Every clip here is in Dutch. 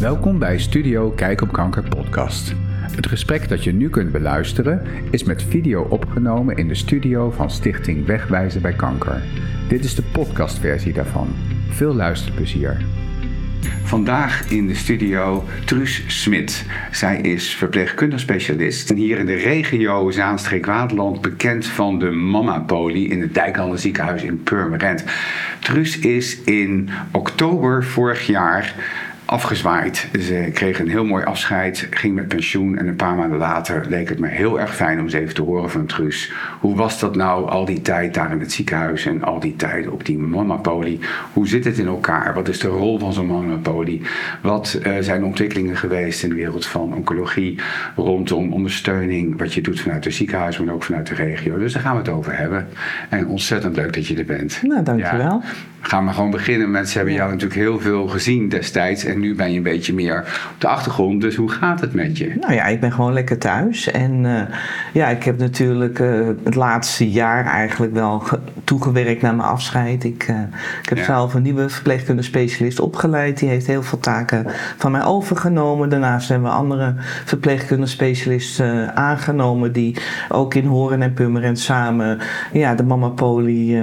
Welkom bij Studio Kijk op Kanker podcast. Het gesprek dat je nu kunt beluisteren is met video opgenomen in de studio van Stichting Wegwijzen bij Kanker. Dit is de podcastversie daarvan. Veel luisterplezier. Vandaag in de studio Truus Smit. Zij is verpleegkundig specialist en hier in de regio Zaanstreek-Waterland bekend van de Mama Poli in het Dijklanden ziekenhuis in Purmerend. Truus is in oktober vorig jaar afgezwaaid. Ze kreeg een heel mooi afscheid, ging met pensioen en een paar maanden later leek het me heel erg fijn om eens even te horen van Truus. Hoe was dat nou al die tijd daar in het ziekenhuis en al die tijd op die mamapolie? Hoe zit het in elkaar? Wat is de rol van zo'n mamapolie? Wat uh, zijn de ontwikkelingen geweest in de wereld van oncologie rondom ondersteuning, wat je doet vanuit het ziekenhuis, maar ook vanuit de regio. Dus daar gaan we het over hebben. En ontzettend leuk dat je er bent. Nou, dankjewel. Ja. Gaan we gewoon beginnen met, ze hebben jou natuurlijk heel veel gezien destijds en nu ben je een beetje meer op de achtergrond. Dus hoe gaat het met je? Nou ja, ik ben gewoon lekker thuis. En uh, ja, ik heb natuurlijk uh, het laatste jaar eigenlijk wel toegewerkt naar mijn afscheid. Ik, uh, ik heb ja. zelf een nieuwe verpleegkundige specialist opgeleid. Die heeft heel veel taken van mij overgenomen. Daarnaast hebben we andere verpleegkundige specialisten aangenomen. Die ook in Horen en Purmerend samen ja, de Mama Poli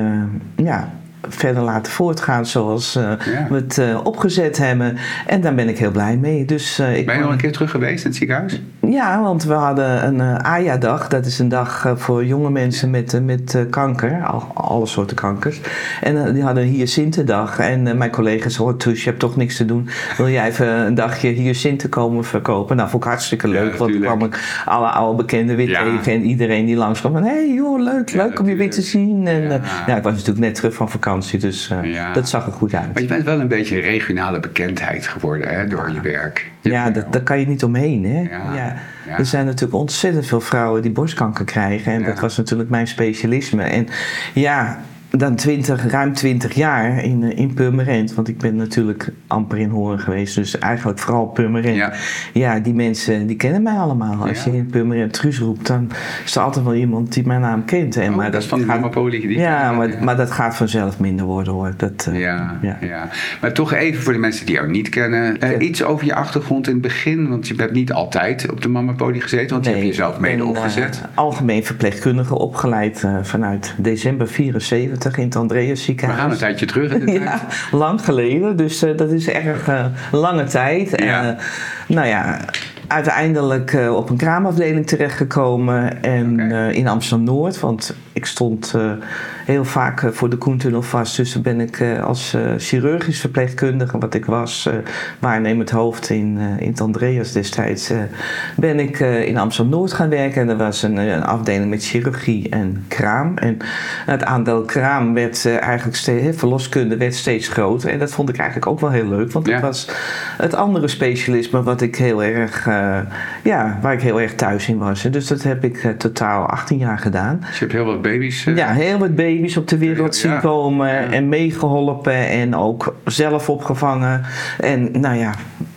ja, verder laten voortgaan zoals uh, ja. we het uh, opgezet hebben. En daar ben ik heel blij mee. Dus, uh, ik ben je nog een keer terug geweest in het ziekenhuis? Ja, want we hadden een AJA-dag. Dat is een dag voor jonge mensen met, met kanker. Al, alle soorten kankers. En die hadden een hyacintendag. En mijn collega zei, oh Truus, je hebt toch niks te doen. Wil jij even een dagje hyacinten komen verkopen? Nou, vond ik hartstikke leuk. Ja, want toen kwam ik alle oude bekenden weer tegen. En iedereen die langskwam. Hé hey, joh, leuk, leuk om je weer te zien. En ja. ik was natuurlijk net terug van vakantie. Dus uh, dat zag er goed uit. Maar je bent wel een beetje regionale bekendheid geworden hè, door je werk. Ja, dat, daar kan je niet omheen. Hè? Ja. Er zijn natuurlijk ontzettend veel vrouwen die borstkanker krijgen. En dat was natuurlijk mijn specialisme. En ja, dan 20, ruim 20 jaar in, eh, in Purmerend. Want ik ben natuurlijk amper in Horen geweest. Dus eigenlijk vooral Purmerend. Ja, ja die mensen die kennen mij allemaal. Als je in Purmerend Truus roept, dan is er altijd wel iemand die mijn naam kent. En, oh, maar dat, is van Mamapolie. Ja, maar, ja. maar dat gaat vanzelf minder worden hoor. Dat, uh, ja, ja. Maar toch even voor de mensen die jou niet kennen. Uh, iets over je achtergrond in het begin. Want je hebt niet altijd op de Mamapolie gezeten. Want nee, je hebt jezelf mede opgezet. algemeen verpleegkundige opgeleid vanuit december 74 in het Andreas ziekenhuis. We gaan een tijdje terug in tijd. ja, lang geleden. Dus uh, dat is erg uh, lange tijd. Ja. En, uh, nou ja, uiteindelijk op een kraamafdeling terechtgekomen en okay. in Amsterdam-Noord. Want ik stond uh, heel vaak voor de Koentunnel vast. Dus ben ik als chirurgisch verpleegkundige, wat ik was, waarnemend hoofd in, in het Andreas destijds, ben ik in Amsterdam-Noord gaan werken. En er was een, een, afdeling met chirurgie en kraam. En het aandeel kraam werd eigenlijk steeds, verloskunde werd steeds groter. En dat vond ik eigenlijk ook wel heel leuk. Want ja. het was het andere specialisme wat ik heel erg ja, waar ik heel erg thuis in was. Dus dat heb ik totaal 18 jaar gedaan. Dus je hebt heel wat baby's? Uh... Ja, heel wat baby's op de wereld zien komen en meegeholpen en ook zelf opgevangen. En nou ja,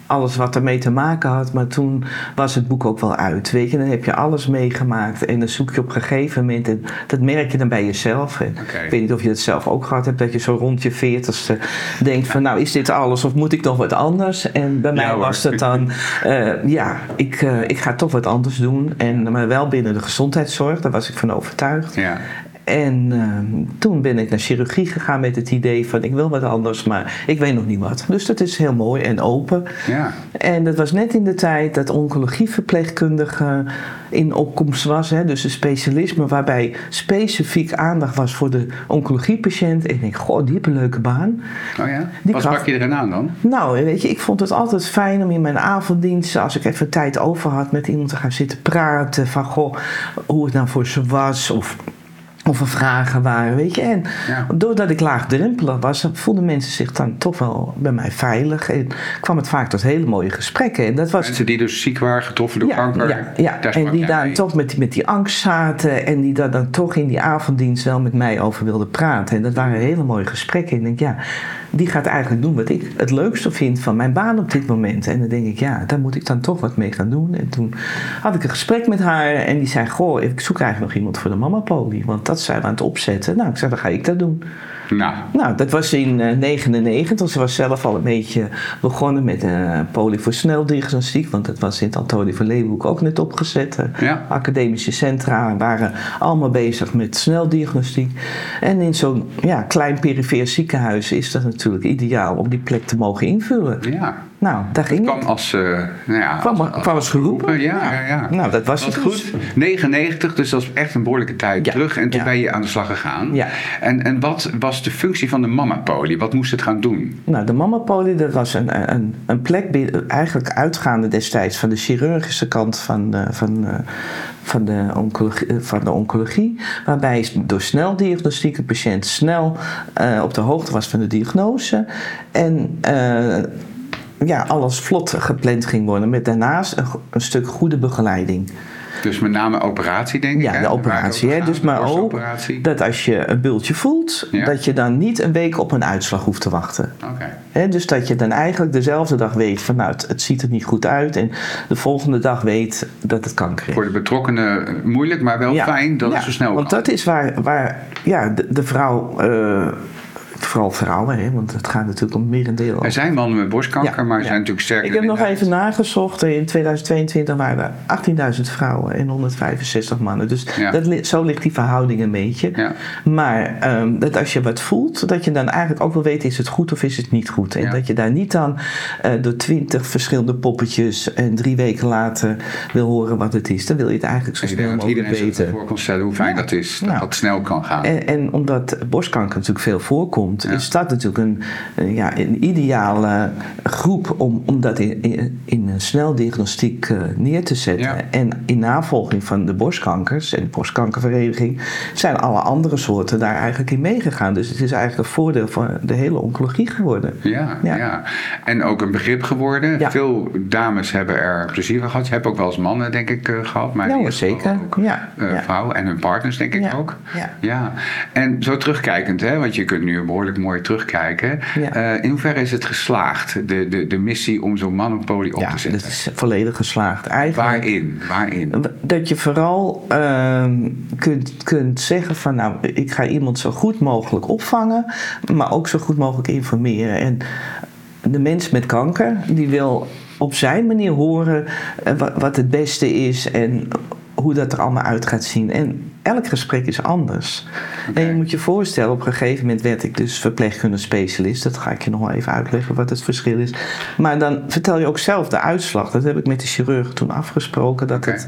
alles wat ermee te maken had. Maar toen was het boek ook wel uit. Weet je, dan heb je alles meegemaakt. En dan zoek je op een gegeven moment. En dat merk je dan bij jezelf. En okay. Ik weet niet of je het zelf ook gehad hebt. Dat je zo rond je veertigste denkt van nou is dit alles of moet ik nog wat anders? En bij mij was het dan uh, ja, ik, uh, ik ga toch wat anders doen. En, maar wel binnen de gezondheidszorg. Daar was ik van overtuigd. Ja. En uh, toen ben ik naar chirurgie gegaan met het idee van ik wil wat anders, maar ik weet nog niet wat. Dus dat is heel mooi en open. Ja. En dat was net in de tijd dat oncologieverpleegkundige in opkomst was. Hè, dus een specialisme waarbij specifiek aandacht was voor de oncologiepatiënt. En ik denk, goh, die heeft een leuke baan. Oh ja? Die wat sprak je erin aan dan? Nou, weet je, ik vond het altijd fijn om in mijn avonddienst, als ik even tijd over had, met iemand te gaan zitten praten. Van, goh, hoe het nou voor ze was. Of of er vragen waren, weet je. En ja. doordat ik laagdrempelig was, voelden mensen zich dan toch wel bij mij veilig. En kwam het vaak tot hele mooie gesprekken. En dat was... Mensen die dus ziek waren, getroffen door ja, kanker. Ja, ja. en die daar toch met, met die angst zaten. En die daar dan toch in die avonddienst wel met mij over wilden praten. En dat waren hele mooie gesprekken. En ik denk, ja, die gaat eigenlijk doen wat ik het leukste vind van mijn baan op dit moment. En dan denk ik, ja, daar moet ik dan toch wat mee gaan doen. En toen had ik een gesprek met haar en die zei, goh, ik zoek eigenlijk nog iemand voor de mamapolie. Want dat zijn we aan het opzetten? Nou, ik zei, dan ga ik dat doen. Nou. nou, dat was in 1999. Uh, Ze was zelf al een beetje begonnen met uh, poli voor sneldiagnostiek. Want dat was in het Antonie van Leeuwenhoek ook net opgezet. Ja. Academische centra waren allemaal bezig met sneldiagnostiek. En in zo'n ja, klein perifeer ziekenhuis is dat natuurlijk ideaal om die plek te mogen invullen. Ja. Nou, daar ging kwam het. als, uh, nou ja, kwam, als, kwam als geroepen. Ja, ja, ja. Nou, dat was dat het goed. 99, dus dat is echt een behoorlijke tijd Ja. terug. En toen ben je aan de slag gegaan. Ja. En, en wat was de functie van de mama-poli? Wat moest het gaan doen? Nou, de Mamapoli, dat was een, een, een plek, eigenlijk uitgaande destijds van de chirurgische kant van, de- van, eh, van, de, oncologie, eh, van de oncologie. Waarbij door sneldiagnostiek een patiënt snel eh, op de hoogte was van de diagnose. En eh, ja, alles vlot gepland ging worden. Met daarnaast een, stuk goede begeleiding. Dus met name operatie, denk ik. Ja, de operatie. Hè? Dus maar ook dat als je een bultje voelt, Ja. dat je dan niet een week op een uitslag hoeft te wachten. Oké. Hè, dus dat je dan eigenlijk dezelfde dag weet van nou, het, het ziet er niet goed uit. En de volgende dag weet dat het kanker is. Voor de betrokkenen eh, moeilijk, maar wel Ja. fijn dat Ja, het zo snel Want kan. dat is waar, waar ja, de, de vrouw, eh, vooral vrouwen, hè, want het gaat natuurlijk om merendeel. Er zijn mannen met borstkanker, Ja, maar er ja. zijn natuurlijk sterker Ik heb nog even nagezocht. In 2022 waren er 18.000 vrouwen en 165 mannen. Dus Ja. dat, zo ligt die verhouding een beetje. Ja. Maar ehm, dat als je wat voelt, dat je dan eigenlijk ook wil weten: is het goed of is het niet goed? En Ja. dat je daar niet dan eh, door twintig verschillende poppetjes en drie weken later wil horen wat het is. Dan wil je het eigenlijk zo snel mogelijk weten. voor kan stellen hoe fijn Ja. dat is. Dat Ja. dat snel kan gaan. En, en omdat borstkanker natuurlijk veel voorkomt, Ja. is dat natuurlijk een, een, ja, een ideale groep om, om dat in, in, in een sneldiagnostiek eh, neer te zetten. Ja. En in navolging van de borstkankers en de borstkankervereniging zijn alle andere soorten daar eigenlijk in meegegaan. Dus het is eigenlijk een voordeel van de hele oncologie geworden. Ja, ja. Ja. En ook een begrip geworden. Veel dames hebben er plezier van gehad. Je hebt ook wel eens mannen, denk ik, eh, gehad. Maar Ja, zeker. Ook, Ja, eh, ja. Vrouwen en hun partners, denk ik ook. ja. ja. En zo terugkijkend, hè, want je kunt nu behoorlijk mooi terugkijken. Ja. Eh, in hoeverre is het geslaagd, de, de, de missie om zo'n mannenpolie op Ja, te dat zetten? is volledig geslaagd. Eigenlijk, Waarin? Waarin? Dat je vooral ehm, kunt, kunt zeggen van nou, ik ga iemand zo goed mogelijk opvangen, maar ook zo goed mogelijk informeren. En de mens met kanker, die wil op zijn manier horen eh, wat, wat het beste is en hoe dat er allemaal uit gaat zien. En elk gesprek is anders. En je moet je voorstellen, op een gegeven moment werd ik dus verpleegkundig specialist. Dat ga ik je nog wel even uitleggen wat het verschil is. Maar dan vertel je ook zelf de uitslag. Dat heb ik met de chirurg toen afgesproken. Dat het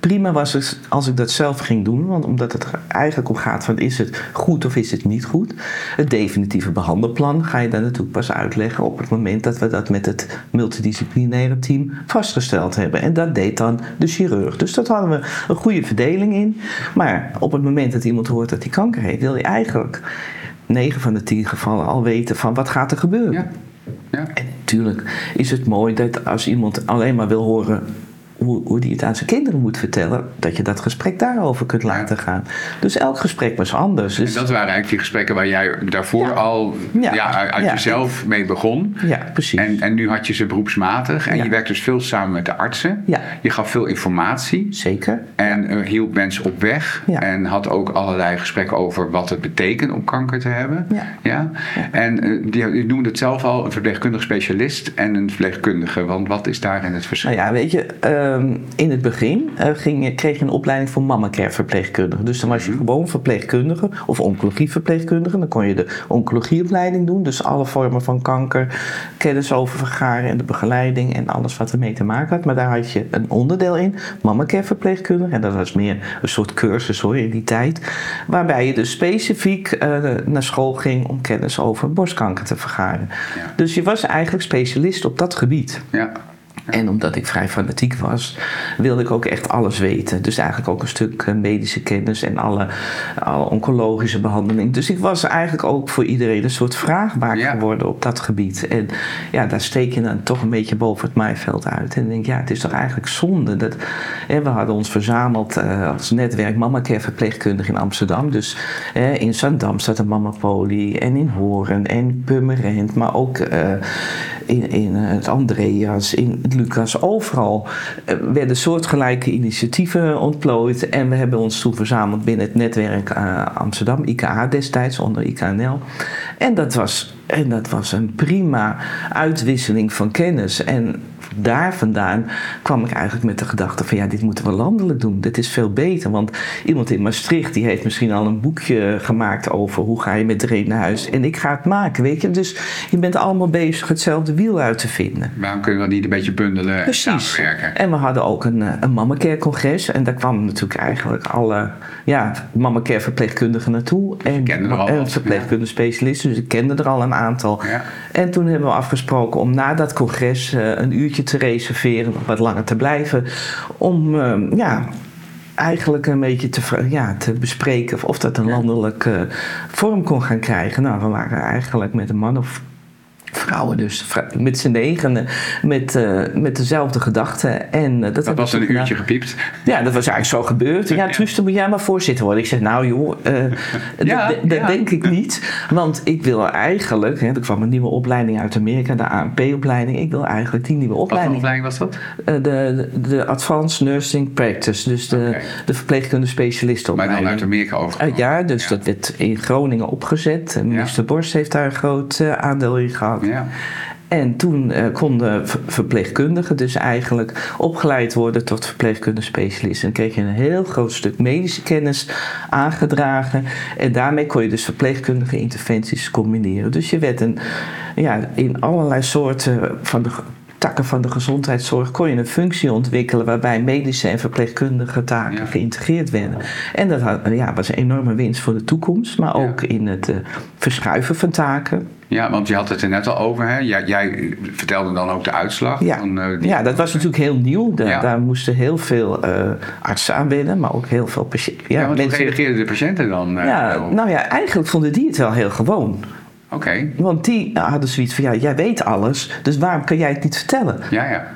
prima was als- als ik dat zelf ging doen. Want omdat het er eigenlijk om gaat van is het goed of is het niet goed. Het definitieve behandelplan ga je dan natuurlijk pas uitleggen op het moment dat we dat met het multidisciplinaire team vastgesteld hebben. En dat deed dan de chirurg. Dus dat hadden we een goede verdeling in. Maar op het moment dat iemand hoort dat hij kanker heeft, wil je eigenlijk 9 van de 10 gevallen al weten van wat gaat er gebeuren. Ja. ja. En natuurlijk is het mooi dat als iemand alleen maar wil horen hoe, hoe die het aan zijn kinderen moet vertellen, dat je dat gesprek daarover kunt laten gaan. Dus elk gesprek was anders. En Dus, dat waren eigenlijk die gesprekken waar jij daarvoor Ja. al ja. Ja. uit Ja. jezelf mee begon. ja, precies. En, en nu had je ze beroepsmatig en je werkt dus veel samen met de artsen. Ja. Je gaf veel informatie Zeker. en eh, hielp mensen op weg. Ja. En had ook allerlei gesprekken over wat het betekent om kanker te hebben. Ja. En eh, die, je noemde het zelf al, een verpleegkundig specialist en een verpleegkundige. Want wat is daarin het verschil? Nou ja, weet je, ehm, in het begin eh, ging, kreeg je een opleiding voor mamacare verpleegkundige. Dus dan was je gewoon verpleegkundige of oncologieverpleegkundige. Dan kon je de oncologieopleiding doen. Dus alle vormen van kanker, kennis over vergaren en de begeleiding en alles wat ermee te maken had. Maar daar had je een onderdeel in, mamacare verpleegkundige. En dat was meer een soort cursus hoor in die tijd. Waarbij je dus specifiek eh, naar school ging om kennis over borstkanker te vergaren. Ja. Dus je was eigenlijk specialist op dat gebied. Ja. En omdat ik vrij fanatiek was, wilde ik ook echt alles weten. Dus eigenlijk ook een stuk eh, medische kennis en alle, alle oncologische behandeling. Dus ik was eigenlijk ook voor iedereen een soort vraagbaak Ja. geworden op dat gebied. En ja, daar steek je dan toch een beetje boven het maaiveld uit. En ik denk, ja, het is toch eigenlijk zonde. Dat, en we hadden ons verzameld eh, als netwerk Mamacare verpleegkundig in Amsterdam. Dus eh, in Zandam staat een Mamapoli en in Horen en Purmerend. Maar ook eh, in, in het Andreas, in het Lucas, overal eh, werden soortgelijke initiatieven ontplooid. En we hebben ons toen verzameld binnen het netwerk eh, Amsterdam, IKA destijds, onder IKNL. En dat was, en dat was een prima uitwisseling van kennis. En daar vandaan kwam ik eigenlijk met de gedachte van ja, dit moeten we landelijk doen. Dit is veel beter. Want iemand in Maastricht die heeft misschien al een boekje gemaakt over hoe ga je met Dreen naar huis. En ik ga het maken, weet je. Dus je bent allemaal bezig hetzelfde wiel uit te vinden. Waarom kunnen we dat niet een beetje bundelen en samenwerken? En we hadden ook een, eh, een Mamacare congres. En daar kwamen natuurlijk eigenlijk alle ja, Mamacare verpleegkundigen naartoe. En, en verpleegkundige specialisten. Dus ik kende er al een aantal. Ja. En toen hebben we afgesproken om na dat congres uh, een uurtje te reserveren, wat langer te blijven. Om ehm, ja, eigenlijk een beetje te, ja, te bespreken of dat een landelijke vorm kon gaan krijgen. Nou, we waren eigenlijk met een man of vrouwen dus, met z'n negenen, met, uh, met dezelfde gedachten. En, uh, dat, dat was een uurtje gepiept. Ja, dat was eigenlijk zo gebeurd. Ja, Truus, dan moet jij maar voorzitter worden. Ik zeg, nou joh, uh, ja, dat ja. denk ik niet. Want ik wil eigenlijk, hè, er kwam een nieuwe opleiding uit Amerika, de ANP-opleiding. Ik wil eigenlijk die nieuwe opleiding. Wat opleiding was dat? de, de Advanced Nursing Practice, dus de, okay. de verpleegkundige specialistenopleiding. Maar dan uit Amerika overgenomen. ja, dus dat werd in Groningen opgezet. Minister Borst heeft daar een groot aandeel in gehad. En toen uh, konden verpleegkundigen dus eigenlijk opgeleid worden tot verpleegkundige specialist. En kreeg je een heel groot stuk medische kennis aangedragen. En daarmee kon je dus verpleegkundige interventies combineren. Dus je werd een, ja, in allerlei soorten van de takken van de gezondheidszorg kon je een functie ontwikkelen waarbij medische en verpleegkundige taken geïntegreerd werden. En dat had, ja, was een enorme winst voor de toekomst, maar ook in het uh, verschuiven van taken. Ja, want je had het er net al over. Hè? Jij, jij vertelde dan ook de uitslag. Ja, van, uh, ja dat was natuurlijk heel nieuw. ja. Daar moesten heel veel uh, artsen aan binnen, maar ook heel veel patiënten. Ja, ja want mensen... hoe reageerden de patiënten dan? ja, nou ja, eigenlijk vonden die het wel heel gewoon. Oké. Okay. Want die hadden zoiets van, ja, jij weet alles, dus waarom kan jij het niet vertellen? Ja, ja.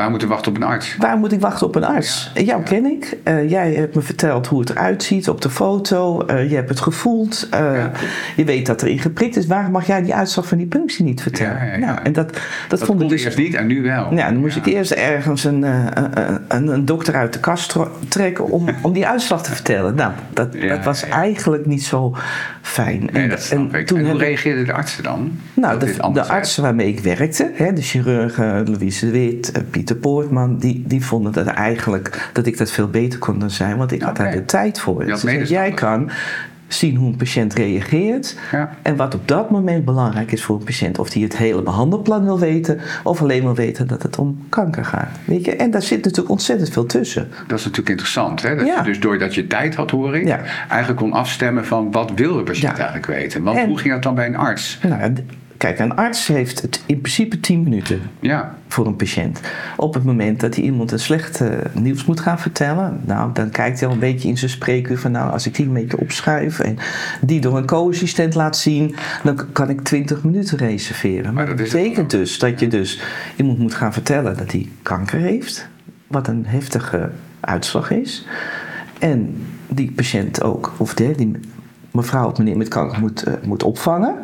Waar moet ik wachten op een arts? Waar moet ik wachten op een arts? Ja, Jou ken ik. Uh, jij hebt me verteld hoe het eruit ziet op de foto. Uh, je hebt het gevoeld. Uh, ja. Je weet dat er in geprikt is. Waarom mag jij die uitslag van die punctie niet vertellen? Nou, en dat, dat, dat vond ik dus, eerst niet en nu wel. Ja, dan moest ik eerst ergens een, een, een, dokter uit de kast trekken om, om die uitslag te vertellen. Nou, dat, dat was eigenlijk niet zo fijn. Nee, en, dat snap en, toen en hoe reageerden de artsen dan? Nou, de, de artsen waarmee ik werkte, hè, de chirurgen Louise de Wit, Pieter Poortman, die, die vonden dat eigenlijk dat ik dat veel beter kon dan zijn, want ik had daar de tijd voor. Dus jij kan zien hoe een patiënt reageert ja. en wat op dat moment belangrijk is voor een patiënt. Of die het hele behandelplan wil weten of alleen wil weten dat het om kanker gaat. Weet je? En daar zit natuurlijk ontzettend veel tussen. Dat is natuurlijk interessant. Hè? Dat ja. je dus doordat je tijd had, hoor ik, eigenlijk kon afstemmen van wat wil de patiënt eigenlijk weten. Want hoe ging dat dan bij een arts? Nou, Kijk, een arts heeft het in principe 10 minuten ja. voor een patiënt. Op het moment dat hij iemand een slecht nieuws moet gaan vertellen, nou, dan kijkt hij al een beetje in zijn spreekuur van, nou, als ik die een beetje opschuif en die door een co-assistent laat zien, dan kan ik 20 minuten reserveren. Maar dat betekent dus dat je dus iemand moet gaan vertellen dat hij kanker heeft, wat een heftige uitslag is. En die patiënt ook, of die, die mevrouw of meneer met kanker moet, uh, moet opvangen.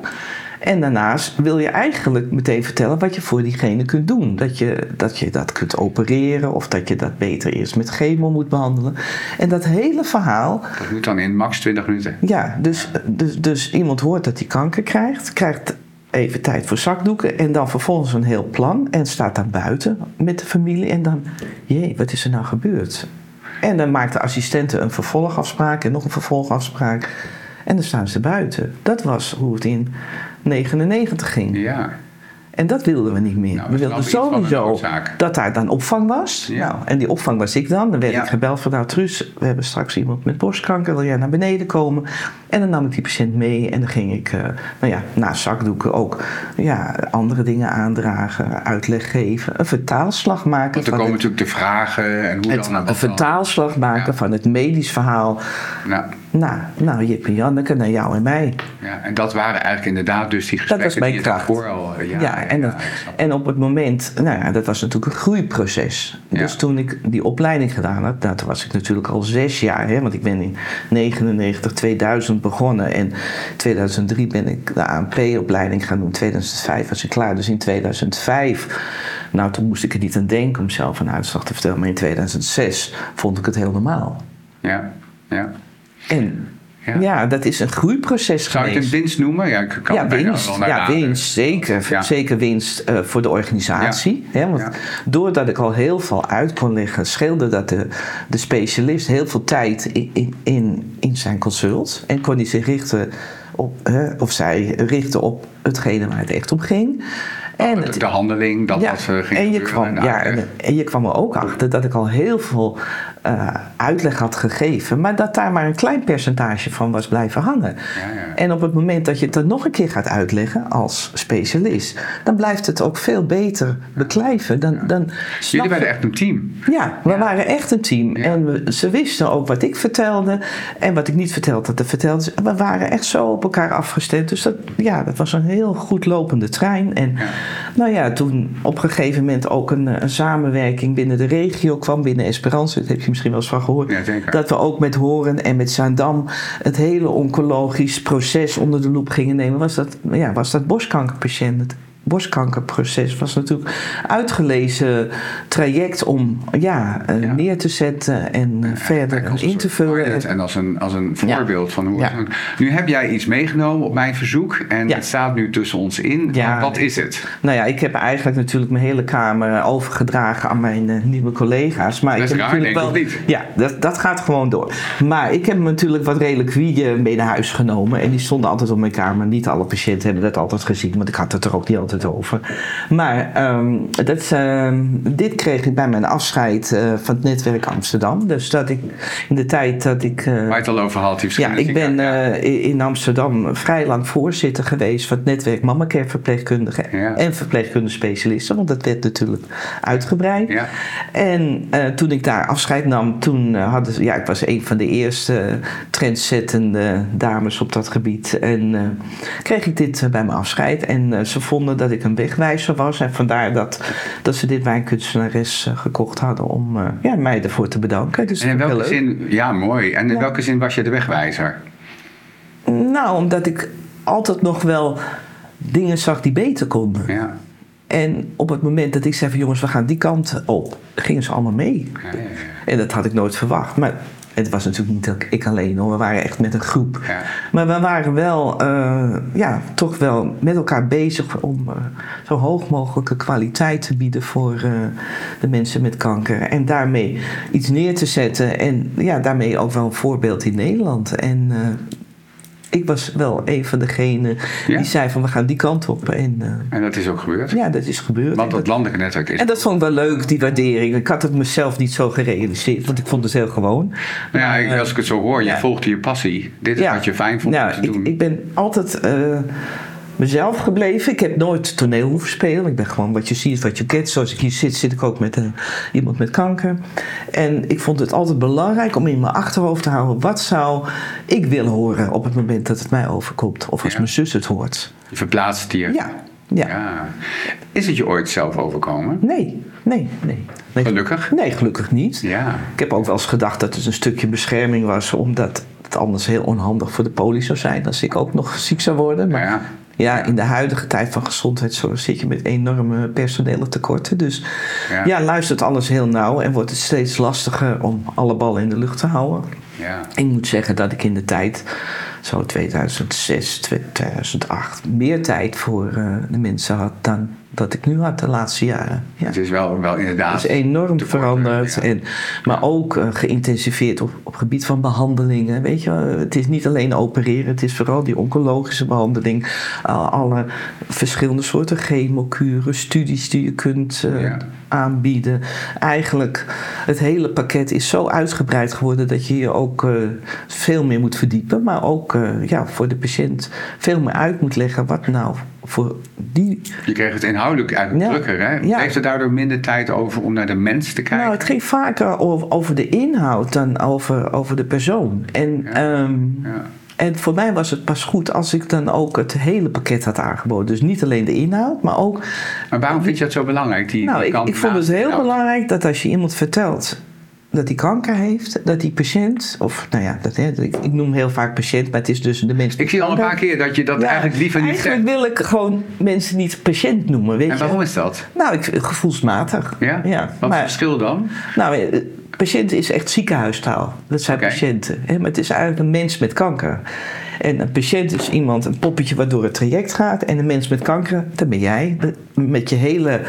En daarnaast wil je eigenlijk meteen vertellen wat je voor diegene kunt doen. Dat je dat, je dat kunt opereren of dat je dat beter eerst met chemo moet behandelen. En dat hele verhaal. Dat moet dan in max 20 minuten. Ja, dus, dus, dus iemand hoort dat hij kanker krijgt, krijgt even tijd voor zakdoeken en dan vervolgens een heel plan en staat daar buiten met de familie en dan, jee, wat is er nou gebeurd? En dan maakt de assistente een vervolgafspraak en nog een vervolgafspraak. En dan staan ze buiten. Dat was hoe het in 99 ging. Ja. En dat wilden we niet meer. Nou, we wilden sowieso dat daar dan opvang was. Ja. Nou, en die opvang was ik dan. Dan werd Ja. ik gebeld van nou Truus, we hebben straks iemand met borstkanker. Wil jij naar beneden komen? En dan nam ik die patiënt mee. En dan ging ik, eh, nou ja, naast zakdoeken ook ja, andere dingen aandragen. Uitleg geven. Een vertaalslag maken. Want er komen het- natuurlijk de vragen en hoe het, dan. en een vertaalslag maken Ja. van het medisch verhaal Nou, Nou, nou Jip en Janneke, naar jou en mij. Ja, en dat waren eigenlijk inderdaad dus die gesprekken dat was mijn kracht. al... Ja, ja, en, en op het moment, nou ja, dat was natuurlijk een groeiproces. Dus toen ik die opleiding gedaan had, nou, toen was ik natuurlijk al zes jaar, hè, want ik ben in 99, 2000 begonnen en in 2003 ben ik de ANP-opleiding gaan doen. In 2005 was ik klaar, dus in 2005, nou toen moest ik er niet aan denken om zelf een uitslag te vertellen, maar in 2006 vond ik het heel normaal. Ja, ja. En ja. dat is een groeiproces Zou geweest. je het winst noemen? Ja, ik kan ja winst, wel ja, winst zeker. Zeker winst uh, voor de organisatie. Hè, want doordat ik al heel veel uit kon leggen, scheelde dat de, de specialist heel veel tijd in, in, in zijn consult. En kon hij zich richten op, of zij richten op hetgene waar het echt om ging. En de, de handeling, dat ja, wat uh, ging en je kwam, ja, en, en, je kwam er ook achter dat ik al heel veel uh, uitleg had gegeven, maar dat daar maar een klein percentage van was blijven hangen. Ja, ja. En op het moment dat je het dan nog een keer gaat uitleggen als specialist, dan blijft het ook veel beter beklijven. Dan, dan Jullie waren echt een team. Ja, we waren echt een team. En we, ze wisten ook wat ik vertelde en wat ik niet vertelde, dat vertelde ze. We waren echt zo op elkaar afgestemd. Dus dat, ja, dat was een heel goed lopende trein. En nou ja, toen op een gegeven moment ook een, een samenwerking binnen de regio kwam, binnen Esperance. Dat heb je misschien wel eens van gehoord. Ja, dat we ook met Horen en met Zaandam het hele oncologisch proces onder de loep gingen nemen. Was dat, ja, was dat borstkankerpatiënt borstkankerproces was natuurlijk uitgelezen traject om ja, ja. neer te zetten en uh, verder in te vullen. En als een, als een voorbeeld ja. van hoe. Nu heb jij iets meegenomen op mijn verzoek en het staat nu tussen ons in. Wat is het? Nou ja, ik heb eigenlijk natuurlijk mijn hele kamer overgedragen aan mijn uh, nieuwe collega's. Maar dat ik is heb raar, natuurlijk wel. niet. Ja, dat, dat gaat gewoon door. Maar ik heb natuurlijk wat reliquieën mee naar huis genomen. En die stonden altijd op mijn kamer. Niet alle patiënten hebben dat altijd gezien, want ik had het er ook niet altijd over. Maar um, dat, uh, dit kreeg ik bij mijn afscheid uh, van het netwerk Amsterdam. Dus dat ik in de tijd dat ik. Uh, Waar je het al over had, Ja, ik ben uh, in Amsterdam vrij lang voorzitter geweest van het netwerk Mammacare verpleegkundigen ja. en verpleegkundige specialisten, want dat werd natuurlijk uitgebreid. Ja. En toen ik daar afscheid nam, toen hadden ze, ja, ik was een van de eerste trendzettende dames op dat gebied. En kreeg ik dit bij mijn afscheid. En ze vonden dat ik een wegwijzer was. En vandaar dat, dat ze dit bij een kunstenares uh, gekocht hadden om uh, ja, mij ervoor te bedanken. Dus en in welke zin, ja mooi. En in ja. welke zin was je de wegwijzer? Nou, omdat ik altijd nog wel dingen zag die beter konden. Ja. En op het moment dat ik zei van jongens, we gaan die kant op, gingen ze allemaal mee. Ja, ja, en dat had ik nooit verwacht. Maar het was natuurlijk niet ik alleen hoor, we waren echt met een groep. Ja. Maar we waren wel, uh, ja, toch wel met elkaar bezig om uh, zo hoog mogelijke kwaliteit te bieden voor uh, de mensen met kanker. En daarmee iets neer te zetten en ja, daarmee ook wel een voorbeeld in Nederland. En ik was wel een van degenen Ja? die zei van we gaan die kant op. En, uh, En dat is ook gebeurd? ja, dat is gebeurd. Want dat landelijke netwerk is... en dat vond ik wel leuk, die waardering. Ik had het mezelf niet zo gerealiseerd, want ik vond het heel gewoon. Nou ja, Maar, als ik het zo hoor, je ja. volgde je passie. Dit is wat je fijn vond nou, om te ik, doen. ik ben altijd eh, mezelf gebleven. Ik heb nooit toneel hoeven spelen. Ik ben gewoon wat je ziet, wat je kent. Zoals ik hier zit, zit ik ook met eh, iemand met kanker. En ik vond het altijd belangrijk om in mijn achterhoofd te houden... wat zou ik willen horen op het moment dat het mij overkomt? Of als Ja. mijn zus het hoort. Je verplaatst hier. Ja, ja. Ja. Is het je ooit zelf overkomen? Nee, nee, nee. nee. Gelukkig. Nee, gelukkig niet. Ja. Ik heb ook wel eens gedacht dat het een stukje bescherming was... omdat het anders heel onhandig voor de poli zou zijn... als ik ook nog ziek zou worden. Maar Maar ja, Ja, in de huidige tijd van gezondheidszorg zit je met enorme personele tekorten. Dus Ja. ja. luistert alles heel nauw en wordt het steeds lastiger om alle ballen in de lucht te houden. ja. Ik moet zeggen dat ik in de tijd, zo 2006, 2008, meer tijd voor eh, de mensen had dan dat ik nu had de laatste jaren. Ja. Het is wel, wel inderdaad... Het is enorm veranderd. worden, ja. En, maar ook eh, geïntensiveerd op, op gebied van behandelingen. Weet je, wel, het is niet alleen opereren, het is vooral die oncologische behandeling. Al- alle verschillende soorten chemokuren, studies die je kunt eh, Ja. aanbieden. Eigenlijk, het hele pakket is zo uitgebreid geworden dat je je ook eh, veel meer moet verdiepen. Maar ook eh, ja, voor de patiënt veel meer uit moet leggen wat nou voor die... Je kreeg het inhoudelijk eigenlijk drukker, hè? Ja. Heeft er daardoor minder tijd over om naar de mens te kijken? Nou, het ging vaker over, over de inhoud dan over, over de persoon. En... Ja. Ehm, ja. En voor mij was het pas goed als ik dan ook het hele pakket had aangeboden. Dus niet alleen de inhoud, maar ook. Maar waarom vind je dat zo belangrijk? Die, nou, ik, ik vond het heel belangrijk dat als je iemand vertelt dat hij kanker heeft, dat die patiënt, of nou ja, dat, hè, ik, ik, noem heel vaak patiënt, maar het is dus de mens. Ik zie al een paar keer dat je dat eigenlijk liever niet Eigenlijk wil ik gewoon mensen niet patiënt noemen. Weet en waarom is dat? Nou, ik, gevoelsmatig. Ja? ja Wat is het verschil dan? Nou, eh, patiënt is echt ziekenhuistaal. Dat zijn patiënten. Hè? Maar het is eigenlijk een mens met kanker. En een patiënt is iemand, een poppetje waardoor het traject gaat. En een mens met kanker, dat ben jij. Met je hele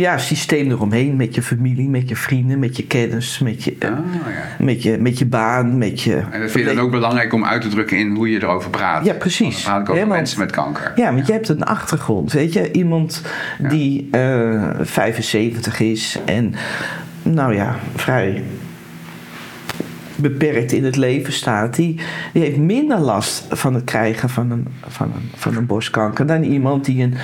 ja, systeem eromheen. Met je familie, met je vrienden, met je kennis, met je, oh, ja. met je, met je baan. Met je en dat vind je dan ook belangrijk om uit te drukken in hoe je erover praat? Ja, precies. Dan praat ik over mensen met kanker. Ja, want je hebt een achtergrond. Weet je, iemand die uh, eh, 75 is en nou ja, vrij beperkt in het leven staat, die, die heeft minder last van het krijgen van een, van een, van een borstkanker dan iemand die een,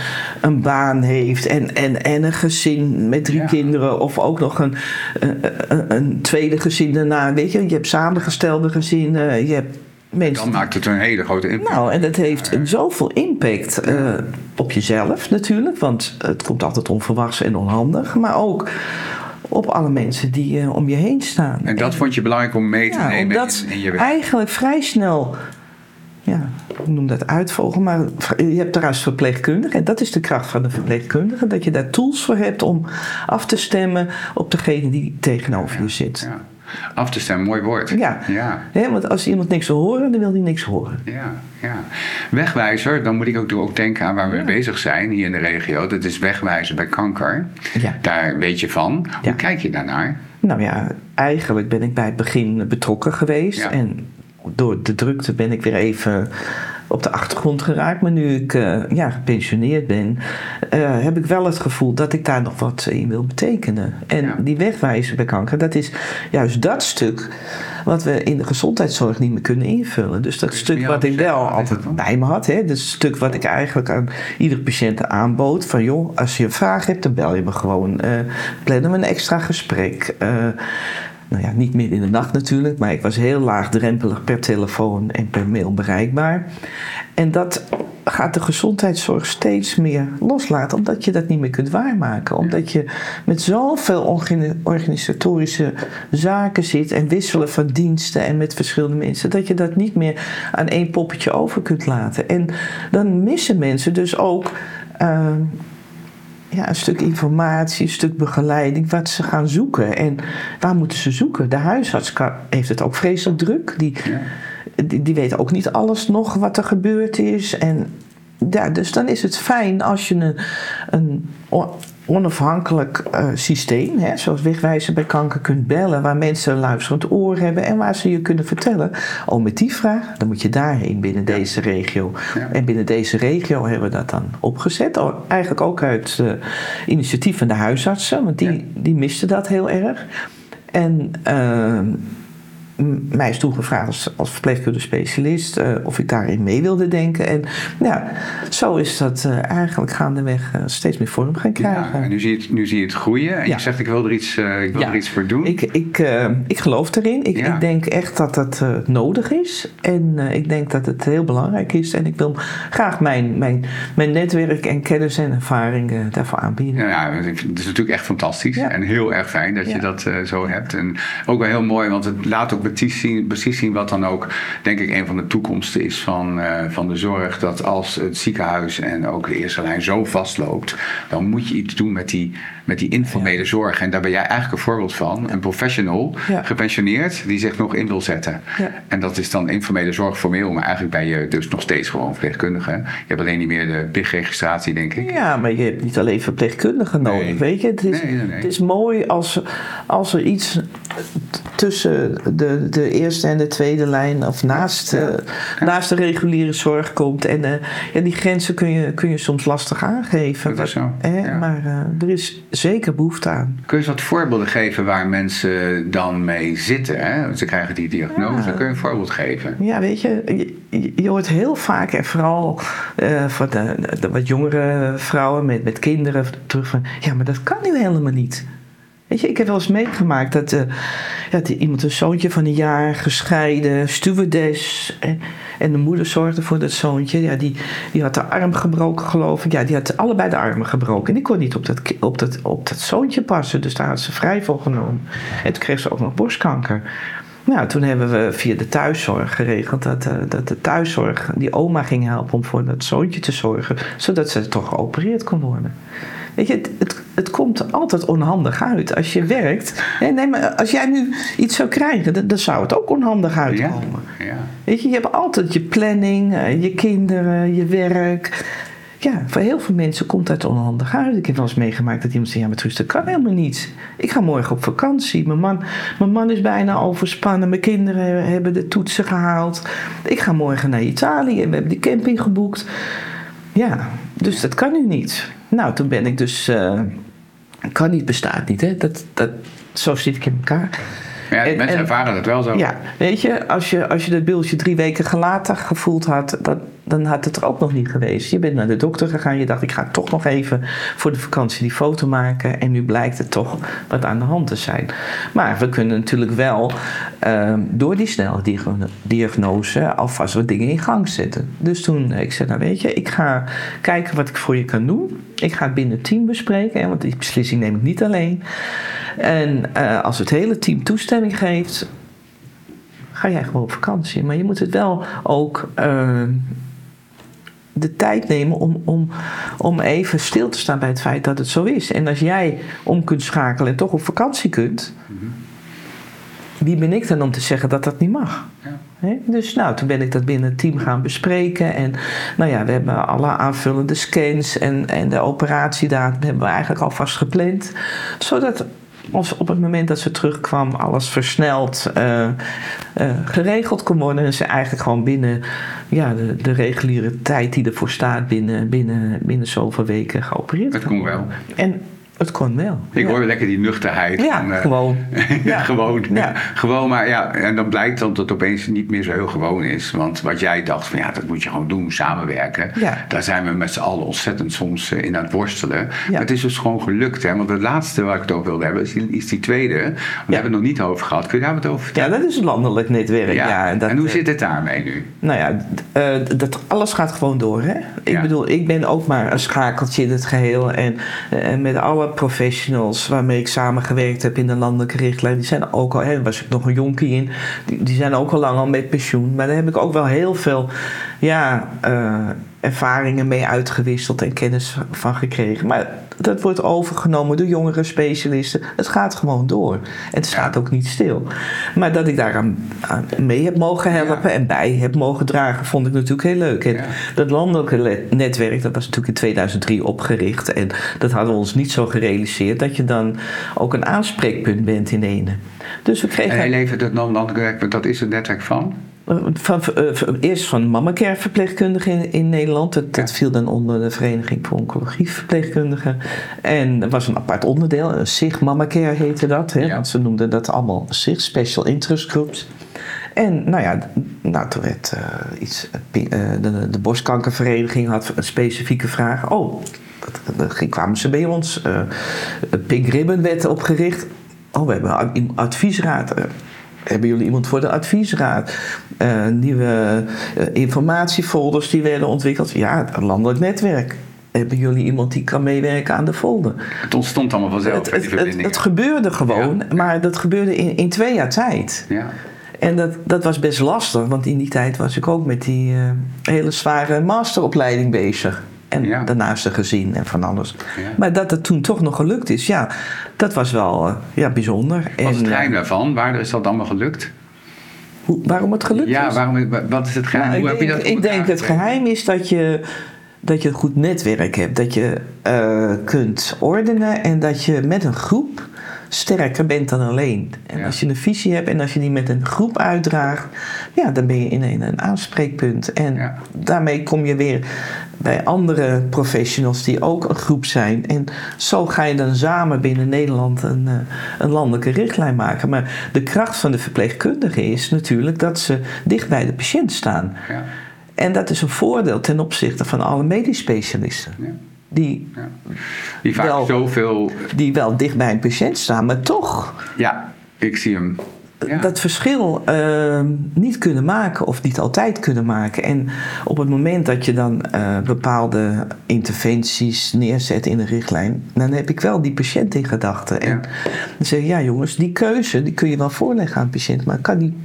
een baan heeft en, en, en een gezin met drie kinderen of ook nog een, een, een, tweede gezin daarna. Weet je, je hebt samengestelde gezinnen, je hebt Mensen. Dan maakt het een hele grote impact. Nou, en dat heeft zoveel impact uh, op jezelf natuurlijk, want het komt altijd onverwachts en onhandig, maar ook op alle mensen die uh, om je heen staan. En dat vond je belangrijk om mee te ja, nemen in, in je werk? eigenlijk vrij snel, ja, ik noem dat uitvolgen, maar je hebt trouwens verpleegkundigen. En dat is de kracht van de verpleegkundige, dat je daar tools voor hebt om af te stemmen op degene die tegenover je zit. Ja. Af te stemmen, mooi woord. Ja. ja. want als iemand niks wil horen, dan wil hij niks horen. Ja, ja. Wegwijzer, dan moet ik ook, ook denken aan waar we bezig zijn hier in de regio. Dat is wegwijzen bij kanker. Ja. Daar weet je van. Hoe kijk je daarnaar? Nou ja, eigenlijk ben ik bij het begin betrokken geweest. En door de drukte ben ik weer even op de achtergrond geraakt. Maar nu ik uh, ja, gepensioneerd ben, uh, heb ik wel het gevoel dat ik daar nog wat in wil betekenen. En die wegwijzen bij kanker, dat is juist dat stuk wat we in de gezondheidszorg niet meer kunnen invullen. Dus dat stuk wat ik wel altijd bij me had, hè, dat stuk wat ik eigenlijk aan iedere patiënt aanbood: van joh, als je een vraag hebt, dan bel je me gewoon. Uh, plannen we een extra gesprek nou ja, niet meer in de nacht natuurlijk, maar ik was heel laagdrempelig per telefoon en per mail bereikbaar. En dat gaat de gezondheidszorg steeds meer loslaten, omdat je dat niet meer kunt waarmaken. Omdat je met zoveel organisatorische zaken zit en wisselen van diensten en met verschillende mensen, dat je dat niet meer aan één poppetje over kunt laten. En dan missen mensen dus ook. Uh, ja, een stuk informatie, een stuk begeleiding, wat ze gaan zoeken. En waar moeten ze zoeken? De huisarts heeft het ook vreselijk druk. Die, die, die weet ook niet alles nog wat er gebeurd is. En ja, dus dan is het fijn als je een, een onafhankelijk uh, systeem, hè, zoals wegwijzen bij kanker, kunt bellen, waar mensen een luisterend oor hebben en waar ze je kunnen vertellen. Oh, met die vraag, dan moet je daarheen binnen deze regio. En binnen deze regio hebben we dat dan opgezet. Eigenlijk ook uit uh, initiatief van de huisartsen, want die, die misten dat heel erg. En uh, mij is toen gevraagd als, als verpleegkundig uh, of ik daarin mee wilde denken. En ja, zo is dat uh, eigenlijk gaandeweg uh, steeds meer vorm gaan krijgen. Ja, en nu zie je het, nu zie je het groeien en je zegt ik wil er iets, ik wil er iets voor doen. Ik, ik, ik geloof erin. Ik, ik denk echt dat dat nodig is. En ik denk dat het heel belangrijk is. En ik wil graag mijn, mijn, mijn netwerk en kennis en ervaringen daarvoor aanbieden. Ja, het is natuurlijk echt fantastisch. En heel erg fijn dat je dat zo hebt. En ook wel heel mooi, want het laat ook precies zien, precies zien wat dan ook, denk ik, een van de toekomsten is van, uh, van de zorg. Dat als het ziekenhuis en ook de eerste lijn zo vastloopt, dan moet je iets doen met die, met die informele zorg. En daar ben jij eigenlijk een voorbeeld van. Een professional, gepensioneerd, die zich nog in wil zetten. En dat is dan informele zorg formeel, maar eigenlijk ben je dus nog steeds gewoon verpleegkundige. Je hebt alleen niet meer de PIG-registratie, denk ik. Ja, maar je hebt niet alleen verpleegkundigen nodig, weet je. Het is, het is mooi als, als er iets tussen de, de eerste en de tweede lijn of naast, uh, naast de reguliere zorg komt. En uh, ja, die grenzen kun je, kun je soms lastig aangeven. Dat is zo. Ja. Maar uh, er is zeker behoefte aan. Kun je eens wat voorbeelden geven waar mensen dan mee zitten? Hè? Ze krijgen die diagnose. Kun je een voorbeeld geven? Ja, weet je, je, je hoort heel vaak, en vooral voor de, de, wat jongere vrouwen met, met kinderen, terug van: ja, maar dat kan nu helemaal niet. Weet je, ik heb wel eens meegemaakt dat, uh, ja, iemand een zoontje van een jaar gescheiden, stewardess. En, en de moeder zorgde voor dat zoontje. Ja, die, die had de arm gebroken, geloof ik. Ja, die had allebei de armen gebroken. En die kon niet op dat, op dat, op dat zoontje passen. Dus daar had ze vrij voor genomen. En toen kreeg ze ook nog borstkanker. Nou, toen hebben we via de thuiszorg geregeld dat, uh, dat de thuiszorg die oma ging helpen om voor dat zoontje te zorgen, zodat ze toch geopereerd kon worden. Weet je, het, het, het, komt altijd onhandig uit. Als je werkt. Nee, maar als jij nu iets zou krijgen, dan, dan zou het ook onhandig uitkomen. Ja, ja. Weet je, je hebt altijd je planning, je kinderen, je werk. Ja, voor heel veel mensen komt dat onhandig uit. Ik heb wel eens meegemaakt dat iemand zei: Ja, maar Truus, dat kan helemaal niet. Ik ga morgen op vakantie. Mijn man, mijn man is bijna overspannen. Mijn kinderen hebben de toetsen gehaald. Ik ga morgen naar Italië. We hebben die camping geboekt. Ja, dus dat kan nu niet. Nou, toen ben ik dus. Uh, kan niet, bestaat niet, hè? Dat, dat, zo zit ik in elkaar. Ja, en, mensen ervaren het wel zo. Ja, weet je, als je, als je dat beeldje drie weken later gevoeld had, dat, dan had het er ook nog niet geweest. Je bent naar de dokter gegaan, je dacht ik ga toch nog even voor de vakantie die foto maken. En nu blijkt het toch wat aan de hand te zijn. Maar we kunnen natuurlijk wel uh, door die snelle diagnose alvast wat dingen in gang zetten. Dus toen, ik zei nou weet je, ik ga kijken wat ik voor je kan doen. Ik ga het binnen het team bespreken, want die beslissing neem ik niet alleen. En uh, als het hele team toestemming geeft, ga jij gewoon op vakantie. Maar je moet het wel ook uh, de tijd nemen om, om, om even stil te staan bij het feit dat het zo is. En als jij om kunt schakelen en toch op vakantie kunt, mm-hmm. wie ben ik dan om te zeggen dat dat niet mag? Ja. Dus nou, toen ben ik dat binnen het team gaan bespreken. En nou ja, we hebben alle aanvullende scans en, en de operatiedatum hebben we eigenlijk alvast gepland. Zodat als op het moment dat ze terugkwam alles versneld uh, uh, geregeld kon worden. En ze eigenlijk gewoon binnen ja, de, de, reguliere tijd die ervoor staat, binnen, binnen, binnen zoveel weken geopereerd Het kon wel. En het kon wel. Ik hoor lekker die nuchterheid. Ja, uh, gewoon. ja, gewoon. Ja. gewoon. Maar ja, en dan blijkt dat het opeens niet meer zo heel gewoon is. Want wat jij dacht van ja, dat moet je gewoon doen, samenwerken. Ja. Daar zijn we met z'n allen ontzettend soms in aan het worstelen. Ja. Het is dus gewoon gelukt. Hè? Want het laatste waar ik het over wilde hebben is, is die tweede. Daar hebben we het nog niet over gehad. Kun je daar wat over vertellen? Ja, dat is een landelijk netwerk. Ja. en, dat, en hoe zit het daarmee nu? Nou ja, uh, dat, alles gaat gewoon door. Hè? Ik bedoel, ik ben ook maar een schakeltje in het geheel. En, en met alle professionals waarmee ik samengewerkt heb in de landelijke richtlijn, die zijn ook al, hè, was ik nog een jonkie in, die, zijn ook al lang al met pensioen. Maar daar heb ik ook wel heel veel ja, uh, ervaringen mee uitgewisseld en kennis van gekregen. Maar dat wordt overgenomen door jongere specialisten. Het gaat gewoon door. En het staat ook niet stil. Maar dat ik daar aan, mee heb mogen helpen en bij heb mogen dragen, vond ik natuurlijk heel leuk. En dat landelijke netwerk, dat was natuurlijk in 2003 opgericht. En dat hadden we ons niet zo gerealiseerd, dat je dan ook een aanspreekpunt bent in ene. Dus we kregen. En even dat landelijke netwerk, dat is het netwerk van? Van, uh, eerst van Mamacare verpleegkundigen in, in Nederland. Dat, dat, viel dan onder de Vereniging voor Oncologie Verpleegkundigen. En er was een apart onderdeel, een SIG Mamacare heette dat. Hè, Want ze noemden dat allemaal SIG, Special Interest Groups. En nou ja, nou, toen werd uh, iets, uh, de, de, borstkankervereniging had een specifieke vraag. Oh, dan kwamen ze bij ons. Uh, Pink Ribbon werd opgericht. Oh, we hebben een adviesraad hebben jullie iemand voor de adviesraad? Uh, nieuwe uh, informatiefolders die werden ontwikkeld. Ja, een landelijk netwerk. Hebben jullie iemand die kan meewerken aan de folder? Het ontstond allemaal vanzelf. Het, het, het, het gebeurde gewoon, maar dat gebeurde in, in twee jaar tijd. Ja. En dat, dat was best lastig, want in die tijd was ik ook met die uh, hele zware masteropleiding bezig. En ja. daarnaast een gezin en van alles. Ja. Maar dat het toen toch nog gelukt is, ja, dat was wel uh, ja, bijzonder. Wat is het geheim daarvan? Waar is dat allemaal gelukt? Hoe, waarom het gelukt ja, is? Waarom, wat is het geheim? Nou, Hoe heb je dat ik denk het geheim is dat je, dat je een goed netwerk hebt. Dat je uh, kunt ordenen en dat je met een groep sterker bent dan alleen. En als je een visie hebt en als je die met een groep uitdraagt, ja, dan ben je in een, een aanspreekpunt. En daarmee kom je weer bij andere professionals die ook een groep zijn. En zo ga je dan samen binnen Nederland een, eh, een landelijke richtlijn maken. Maar de kracht van de verpleegkundige is natuurlijk dat ze dicht bij de patiënt staan. Ja. En dat is een voordeel ten opzichte van alle medisch specialisten. Die, ja. die vaak wel, zoveel. Die wel dicht bij een patiënt staan, maar toch. Ja, ik zie hem dat verschil uh, niet kunnen maken of niet altijd kunnen maken. En op het moment dat je dan uh, bepaalde interventies neerzet in een richtlijn, dan heb ik wel die patiënt in gedachten. En dan zeg je, ja jongens, die keuze die kun je wel voorleggen aan de patiënt, maar kan die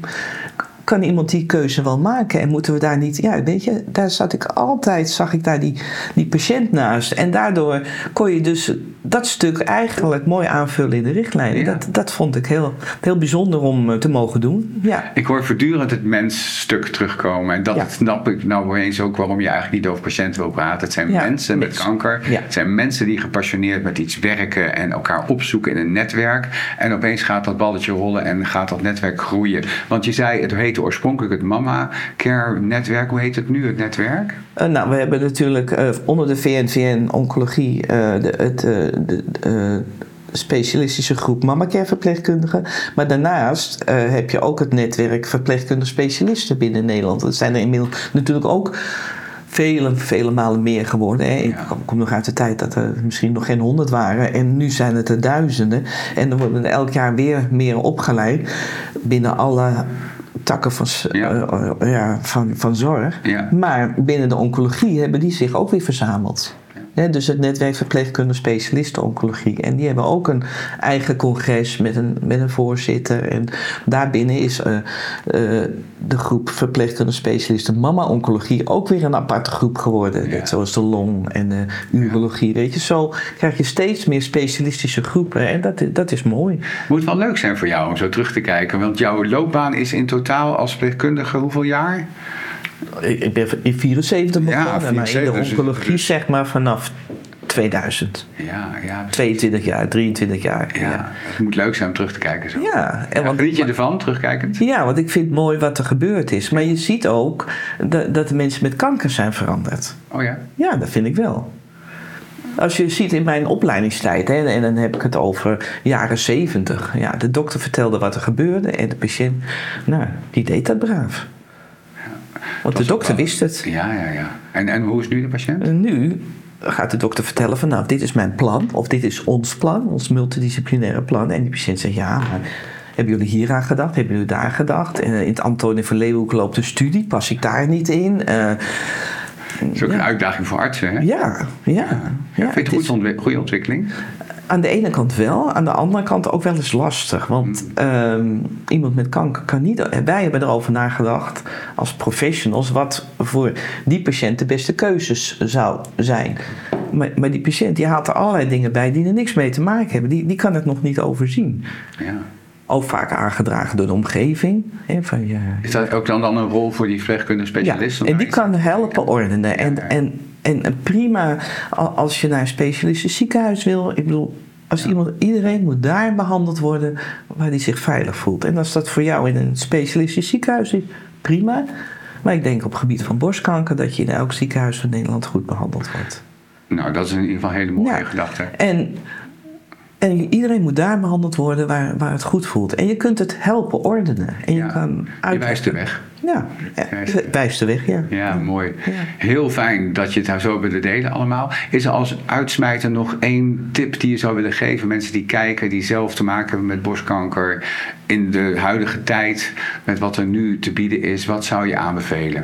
kan iemand die keuze wel maken? En moeten we daar niet, ja, weet je, daar zat ik altijd, zag ik daar die, die patiënt naast. En daardoor kon je dus dat stuk eigenlijk mooi aanvullen in de richtlijnen. Dat, dat vond ik heel, heel bijzonder om eh, te mogen doen. Ja. Ik hoor voortdurend het mensstuk terugkomen. En dat snap ik nou eens ook waarom je eigenlijk niet over patiënten wil praten. Het zijn mensen met kanker. Het zijn mensen die gepassioneerd met iets werken en elkaar opzoeken in een netwerk. En opeens gaat dat balletje rollen en gaat dat netwerk groeien. Want je zei, het heet oorspronkelijk het Mama Care Netwerk. Hoe heet het nu, het netwerk? Uh, nou, we hebben natuurlijk uh, onder de VNVN Oncologie uh, de, het, de, specialistische groep Mama Care verpleegkundigen. Maar daarnaast heb je ook het netwerk verpleegkundige specialisten binnen Nederland. Dat zijn er inmiddels natuurlijk ook vele, vele malen meer geworden. Hè. Ik kom nog uit de tijd dat er misschien nog geen honderd waren. En nu zijn het er duizenden. En er worden elk jaar weer meer opgeleid binnen alle takken van, ja. Uh, ja, van, van zorg. Maar binnen de oncologie hebben die zich ook weer verzameld dus het netwerk verpleegkundige specialisten oncologie. En die hebben ook een eigen congres met een, met een voorzitter. En daarbinnen is uh, uh, de groep verpleegkundige specialisten mama oncologie ook weer een aparte groep geworden. Net zoals de long en de urologie. Weet je, zo krijg je steeds meer specialistische groepen. En dat, dat is mooi. Moet wel leuk zijn voor jou om zo terug te kijken. Want jouw loopbaan is in totaal als verpleegkundige hoeveel jaar? Ik ben in 74 begonnen, ja, 74, maar in de dus- oncologie dus, zeg maar vanaf 2000. Ja, ja. 22 jaar, 23 jaar. Ja, Het moet leuk zijn om terug te kijken zo. Ja. En wat, je ervan, terugkijkend? Ja, want ik vind het mooi wat er gebeurd is. Maar je ziet ook dat, dat de mensen met kanker zijn veranderd. Oh ja? Ja, dat vind ik wel. Als je ziet in mijn opleidingstijd, hè, en dan heb ik het over jaren 70. Ja, de dokter vertelde wat er gebeurde en de patiënt, nou, die deed dat braaf. Want de dokter wist het. Ja, ja, ja. En, en hoe is nu de patiënt? Nu gaat de dokter vertellen van nou, dit is mijn plan. Of dit is ons plan, ons multidisciplinaire plan. En die patiënt zegt ja, maar hebben jullie hier aan gedacht? Hebben jullie daar gedacht? in het Antonie van Leeuwenhoek loopt een studie. Pas ik daar niet in? Uh, dat is ook een uitdaging voor artsen, hè? Ja, ja. ja. Vind je het een goede ontwikkeling? Aan de ene kant wel, aan de andere kant ook wel eens lastig. Want mm. ehm, iemand met kanker kan niet. Wij hebben erover nagedacht als professionals wat voor die patiënt de beste keuzes zou zijn. Maar, maar die patiënt die haalt er allerlei dingen bij die er niks mee te maken hebben. Die, die kan het nog niet overzien. Ja. Ook vaak aangedragen door de omgeving. Hè, van je, Is dat ook dan, dan een rol voor die verpleegkundige specialist? Ja, en die kan helpen ordenen. En, en en prima als je naar een specialistisch ziekenhuis wil. Ik bedoel, als iemand, iedereen moet daar behandeld worden waar hij zich veilig voelt. En als dat voor jou in een specialistisch ziekenhuis is, prima. Maar ik denk op het gebied van borstkanker dat je in elk ziekenhuis van Nederland goed behandeld wordt. Nou, dat is in ieder geval een hele mooie gedachte. En en iedereen moet daar behandeld worden waar, waar het goed voelt. En je kunt het helpen ordenen. En je, kan je wijst de weg. Ja, wijst de weg, ja. Ja, mooi. Heel fijn dat je het daar zo willen delen allemaal. Is er als uitsmijter nog één tip die je zou willen geven? Mensen die kijken, die zelf te maken hebben met borstkanker... in de huidige tijd, met wat er nu te bieden is. Wat zou je aanbevelen?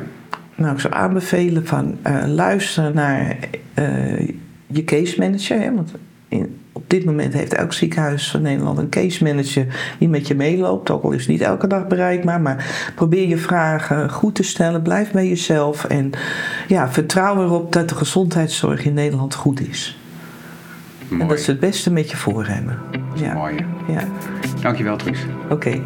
Nou, ik zou aanbevelen van uh, luister naar uh, je case manager. Hè, want in, op dit moment heeft elk ziekenhuis van Nederland een case manager die met je meeloopt. Ook al is het niet elke dag bereikbaar, maar probeer je vragen goed te stellen. Blijf bij jezelf en ja, vertrouw erop dat de gezondheidszorg in Nederland goed is. Mooi. En dat ze het beste met je voor hebben. Ja. Mooi. Ja. Dankjewel, Truus. Oké.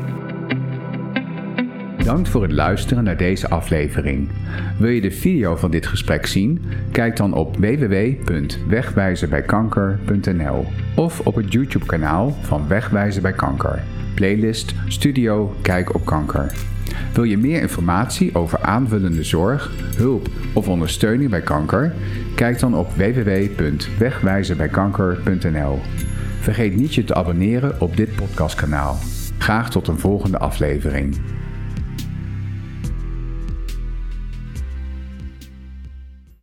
Bedankt voor het luisteren naar deze aflevering. Wil je de video van dit gesprek zien? Kijk dan op www.wegwijzenbijkanker.nl of op het YouTube-kanaal van Wegwijzen bij Kanker. Playlist Studio Kijk op Kanker. Wil je meer informatie over aanvullende zorg, hulp of ondersteuning bij kanker? Kijk dan op www.wegwijzenbijkanker.nl. Vergeet niet je te abonneren op dit podcastkanaal. Graag tot een volgende aflevering.